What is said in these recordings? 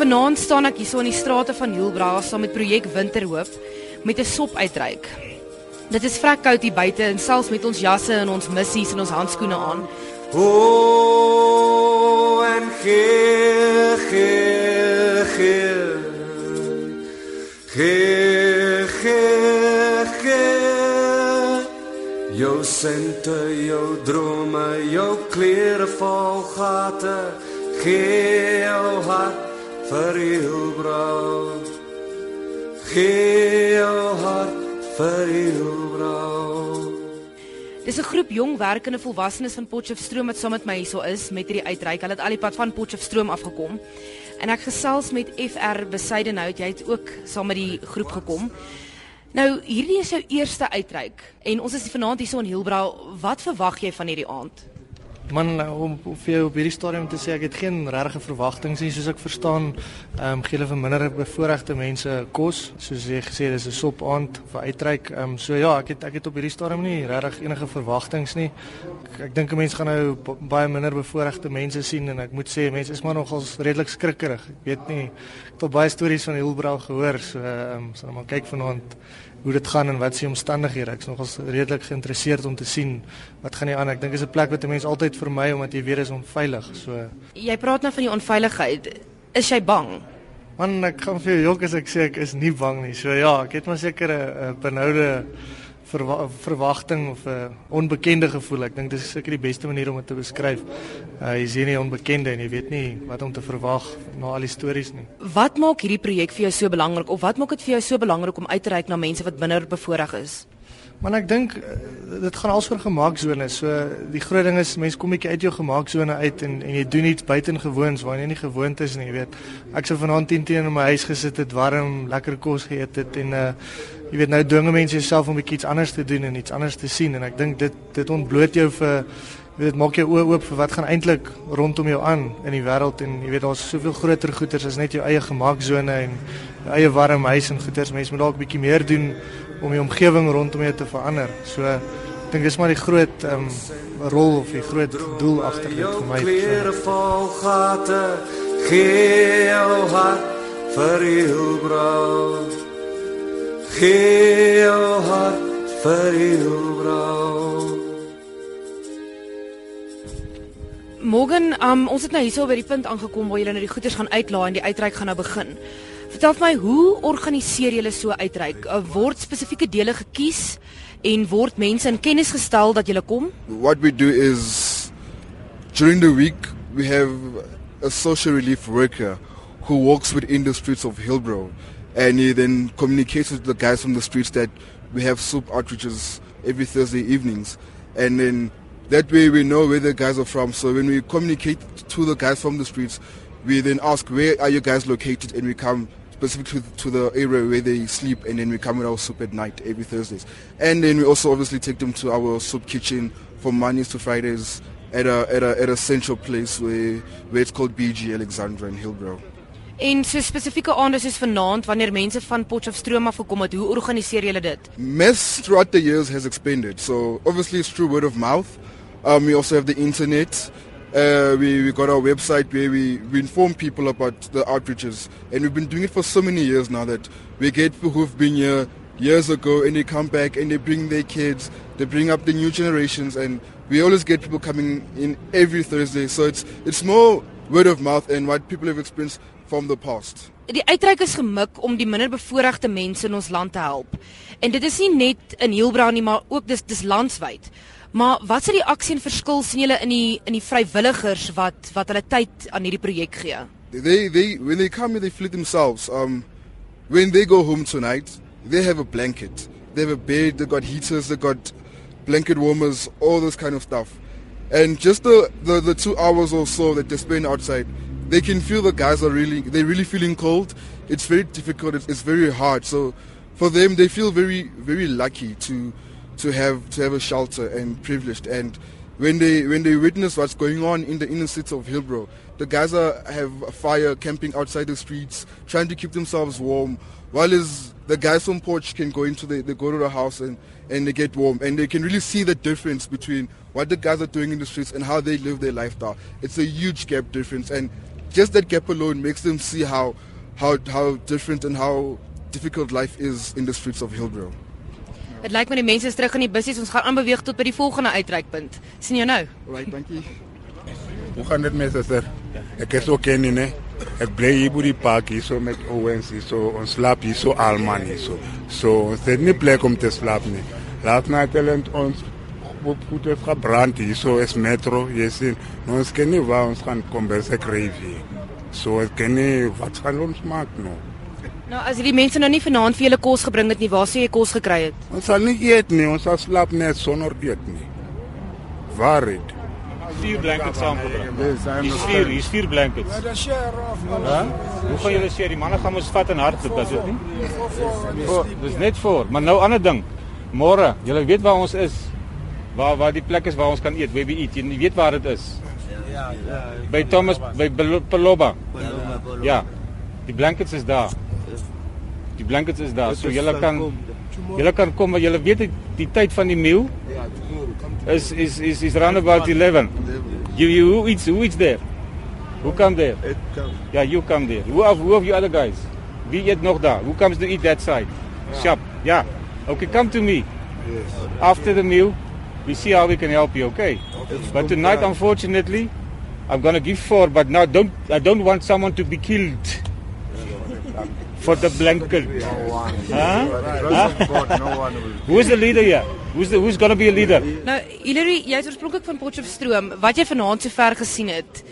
Vanaand staan ek hierso in die strate van Hielbra saam met projek Winterhoop met 'n sop uitreik. Dit is vrek koud hier buite en selfs met ons jasse en ons missies en ons handskoene aan. O en gee gee gee gee gee gee jou sente jou drome jou klere vol gate gee jou hart vir jou brou gee jou hart vir jou brou Dis 'n groep jong werkende volwassenes van Potchefstroom wat saam met my hierso is met hierdie uitreik. Hulle het al die pad van Potchefstroom afgekom. En ek gesels met FR Besuidenhout. Jy het ook saam met die groep gekom. Nou, hierdie is jou eerste uitreik en ons is vanaand hierso in Hielbra. Wat verwag jy van hierdie aand? Man om, om vir jou op hierdie stadium te sê ek het geen regte verwagtinge nie soos ek verstaan. Ehm um, gee hulle vir minder bevoorregte mense kos, soos jy gesê dis 'n sop aand vir uitreik. Ehm um, so ja, ek het ek het op hierdie stadium nie regtig enige verwagtinge nie. Ek, ek dink 'n mens gaan nou baie minder bevoorregte mense sien en ek moet sê mense is maar nogals redelik skrikkerig. Ek weet nie ek het al baie stories van Hilbrau gehoor, so ehm um, sal maar kyk vanaand hoe dit gaan en wat se omstandighede. Ek's nogals redelik geïnteresseerd om te sien wat gaan nie aan. Ek dink is 'n plek wat mense altyd vermy omdat jy weet is onveilig. So Jy praat nou van die onveiligheid. Is jy bang? man, ek gaan vir jou jok as ek sê ek is nie bang nie. So ja, ek het maar seker 'n benoude verwa verwagting of 'n onbekende gevoel. Ek dink dis seker die beste manier om dit te beskryf. Uh, jy sien nie onbekende en jy weet nie wat om te verwag na al die stories nie. Wat maak hierdie projek vir jou so belangrik of wat maak dit vir jou so belangrik om uit te reik na mense wat minder bevoorreg is? Maar ek dink eh, dit gaan alsoor gemaaksones. So die groot ding is mense kom bietjie uit jou gemaaksone uit en en jy doen iets buitengewoons waar jy nie gewoond is nie, jy weet. Ek sou vanaand 10 teen in my huis gesit het, warm, lekker kos geëet het en uh jy weet nou dwing mense jouself om bietjie iets anders te doen en iets anders te sien en ek dink dit dit ontbloot jou vir jy weet maak jou oë oop vir wat gaan eintlik rondom jou aan in die wêreld en jy weet daar's soveel groter goeters as net jou eie gemaaksone en jou eie warm huis en goeters. Mense moet dalk bietjie meer doen om die omgewing rondom jou te verander. So ek dink dis maar die groot ehm um, rol of die groot doel agter dit vir my. klere vol gate gee jou hart vir jou brou gee jou hart vir jou brou Morgen, um, ons het nou hierso by die punt aangekom waar julle nou die goeders gaan uitlaai en die uitreik gaan nou begin. Vertel my, hoe organiseer julle so uitreik? Uh, Word spesifieke dele gekies en word mense in kennis gestel dat julle kom? what we do is during the week we have a social relief worker who walks within the streets of Hillbrow and he then communicates with the guys from the streets that we have soup outreaches every Thursday evenings and then that way we know where the guys are from so when we communicate to the guys from the streets we then ask where are you guys located and we come specifically to the area where they sleep and then we come with our soup at night every Thursdays. And then we also obviously take them to our soup kitchen from Mondays to Fridays at a at a at a central place where where it's called BG Alexandra in Hillbrow. En so spesifieke aande soos vanaand wanneer mense van Potchefstroom af gekom het, hoe organiseer julle dit? Mess throughout the years has expanded. So obviously it's through word of mouth. Um, we also have the internet. Uh, we, we got our website where we, we inform people about the outreaches. And we've been doing it for so many years now that we get people who've been here years ago and they come back and they bring their kids, they bring up the new generations and we always get people coming in every Thursday. So it's, it's more word of mouth and what people have experienced from the past. Die uitreik is gemik om die minder bevoorregte mense in ons land te help. En dit is nie net in Hielbra nie, maar ook dis dis landwyd. Maar wat is die aksie en verskil sien julle in die in die vrywilligers wat wat hulle tyd aan hierdie projek gee? They, they, when they come here, they flee themselves. Um, when they go home tonight, they have a blanket, they have a bed, they got heaters, they got blanket warmers, all this kind of stuff. And just the, the, the two hours or so that they spend outside, they can feel the guys are really, they're really feeling cold. It's very difficult, it's, it's very hard. So for them, they feel very, very lucky to, to have, to have a shelter and privileged. And when they, when they witness what's going on in the inner city of Hillbrow, the guys have fire camping outside the streets, trying to keep themselves warm. While is the guys from Porch can go into the, they go to the house and, and they get warm. And they can really see the difference between what the guys are doing in the streets and how they live their lifestyle. It's a huge gap difference. And just that gap alone makes them see how how how different and how difficult life is in the streets of Hillbrow. Dit lyk my die mense is terug in die bussies. Ons gaan aanbeweeg tot by die volgende uitreikpunt. sien jou nou. Right, you. Hoe gaan dit met suster? Ek is ook in nee. Ek bly hier by die park hier so met Owens hier so ons slaap hier so alman hier so. So ons het nie plek om te slaap nie. Laat na talent ons op goed het gebrand hier so is metro jy sien. Nou ons ken nie waar ons gaan kom by se gravy. So ek ken nie wat gaan ons maak nou. Nou as hierdie mense nou nie vanaand vir julle kos gebring het nie, waar sou jy kos gekry het? Ons sal nie eet nie, ons sal slaap net sonder eet nie. Waar dit? vier blankets saamgebring. Dis hy Hier's vier, hier's vier blankets. Ja? Hoe gaan julle sê die manne gaan ons vat in hardloop, is dit nie? Oh, dis net voor, maar nou ander ding. Môre, julle weet waar ons is. Waar waar die plek is waar ons kan eet, we eat. Jy weet waar dit is. Ja, ja. By Thomas by Peloba. Ja. Die blankets is daar. Die blankets is daar. So julle kan julle kan kom, maar julle weet die, die tyd van die meal is is is is around about 11. You you who eats who eats there? Who come there? Yeah, you come there. Who of who of you other guys? Wie eet nog daar? Who comes to eat that side? Shop. Yeah. Okay, come to me. After the meal, we see how we can help you, okay? But tonight unfortunately, I'm going to give four, but now don't I don't want someone to be killed. For the blanket. Huh? Huh? Who's the leader here? Who's the who's going to be a leader? Nou Hilary, jy is oorspronklik van Potchefstroom. Wat jy vanaand sover gesien het,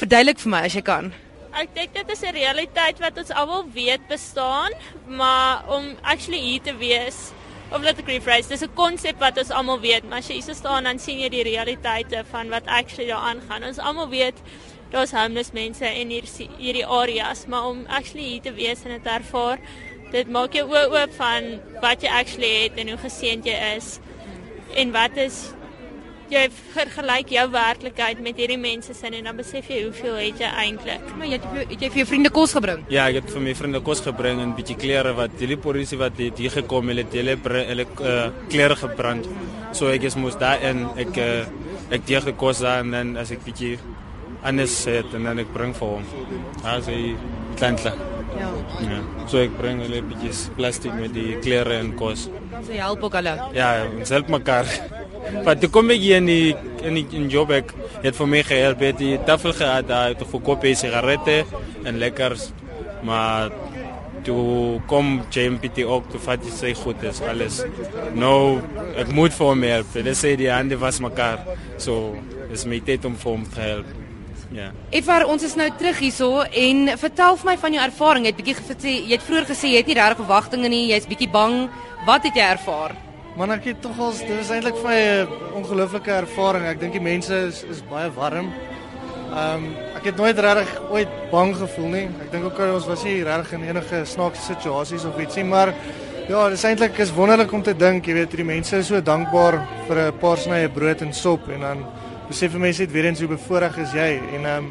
verduidelik vir my as jy kan. Ek dink dit is 'n realiteit wat ons almal weet bestaan, maar om actually hier te wees of laat ek rephrase, dis 'n konsep wat ons almal weet, maar as jy hier staan dan sien jy die realiteite van wat actually daar aangaan. Ons almal weet daar's homeless mense in hierdie hierdie areas, maar om actually hier te wees en dit ervaar, dit maak jou oë oop van wat jy actually het en hoe geseënd jy is. En wat is jy vergelyk jou werklikheid met hierdie mense se en dan besef jy hoeveel het jy eintlik. Maar jy het, het jy vir jou vriende kos gebring? Ja, ek het vir my vriende kos gebring en 'n bietjie klere wat die polisie wat het hier gekom het, hulle hulle uh, klere gebrand. So ek is moes daar en ek uh, ek deel gekos daar en dan as ek bietjie anders het en dan ek bring vir hom. As hy klantla. Ja. Ja. So ek bring hulle bietjie plastiek met die klere en kos. So jy help ook. Ja, ons help mekaar. Maar toe kom ek hier in die in die in Joburg, het vir my gehelp het die tafel gehad daar te verkoop hy sigarette en lekkers. Maar toe kom JMPT ook toe vat sy goed is alles. Nou ek moet vir hom help. Hulle sê die hande was mekaar. So is my tyd om vir hom te help. Ja. Efar, ons is nou terug hierso en vertel vir my van jou ervaring. Jy het bietjie gesê jy het vroeër gesê jy het nie regtig verwagtinge nie, jy's bietjie bang. Wat het jy ervaar? Man ek het tog al dit was eintlik vir my 'n ongelooflike ervaring. Ek dink die mense is is baie warm. Ehm um, ek het nooit regtig ooit bang gevoel nie. Ek dink ook al ons was nie regtig in enige snaakse situasies of ietsie, maar ja, dit is eintlik is wonderlik om te dink, jy weet, die mense is so dankbaar vir 'n paar snye brood en sop en dan besef jy mense net weer eens hoe bevoorreg is jy en ehm um,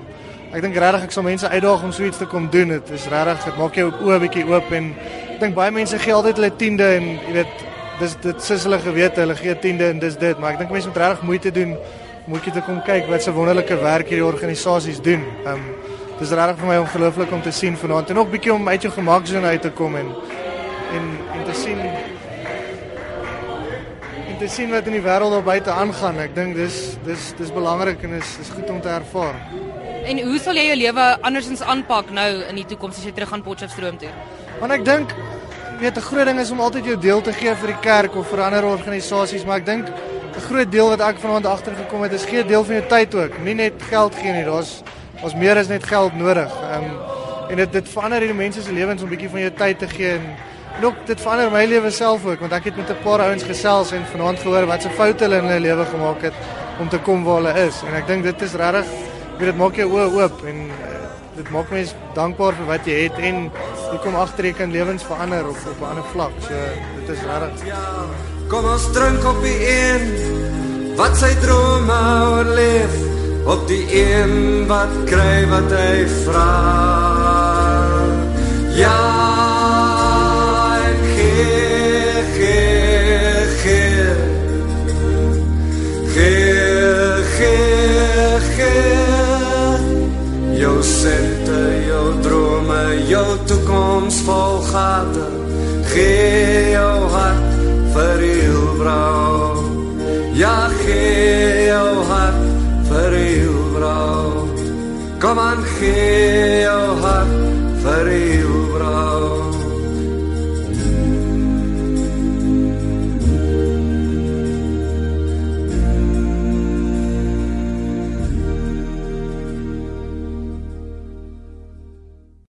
ek dink regtig ek sal mense uitdaag om so iets te kom doen. Dit is regtig, dit maak jou oë bietjie oop en ek dink baie mense gee altyd hulle tiende en jy weet dis dit sis hulle gewete, hulle gee tiende en dis dit, maar ek dink mense moet regtig moeite doen om ooit te kom kyk wat se wonderlike werk hierdie organisasies doen. Ehm um, dis regtig vir my ongelooflik om te sien vanaand en ook bietjie om uit jou gemaksone uit te kom en en en te sien en te sien wat in die wêreld daar buite aangaan. Ek dink dis dis dis belangrik en is is goed om te ervaar. En hoe sal jy jou lewe andersins aanpak nou in die toekoms as jy terug gaan Potchefstroom toe? Want ek dink weet 'n groot ding is om altyd jou deel te gee vir die kerk of vir ander organisasies, maar ek dink 'n groot deel wat ek vanaand agtergekom het is gee deel van jou tyd ook, nie net geld gee nie. Daar's ons meer as net geld nodig. Ehm um, en dit dit verander hierdie mense se lewens om 'n bietjie van jou tyd te gee en en ook dit verander my lewe self ook want ek het met 'n paar ouens gesels en vanaand gehoor wat se foute hulle in hulle lewe gemaak het om te kom waar hulle is en ek dink dit is regtig weet dit maak jou oë oop en uh, dit maak mense dankbaar vir wat jy het en jy kom agter jy kan lewens verander op op 'n ander vlak. So dit is regtig Kom ons drink op die een wat sy drome oorleef op die een wat kry wat hy vra. Ja, Kom aan gee jou hart vir die hoera.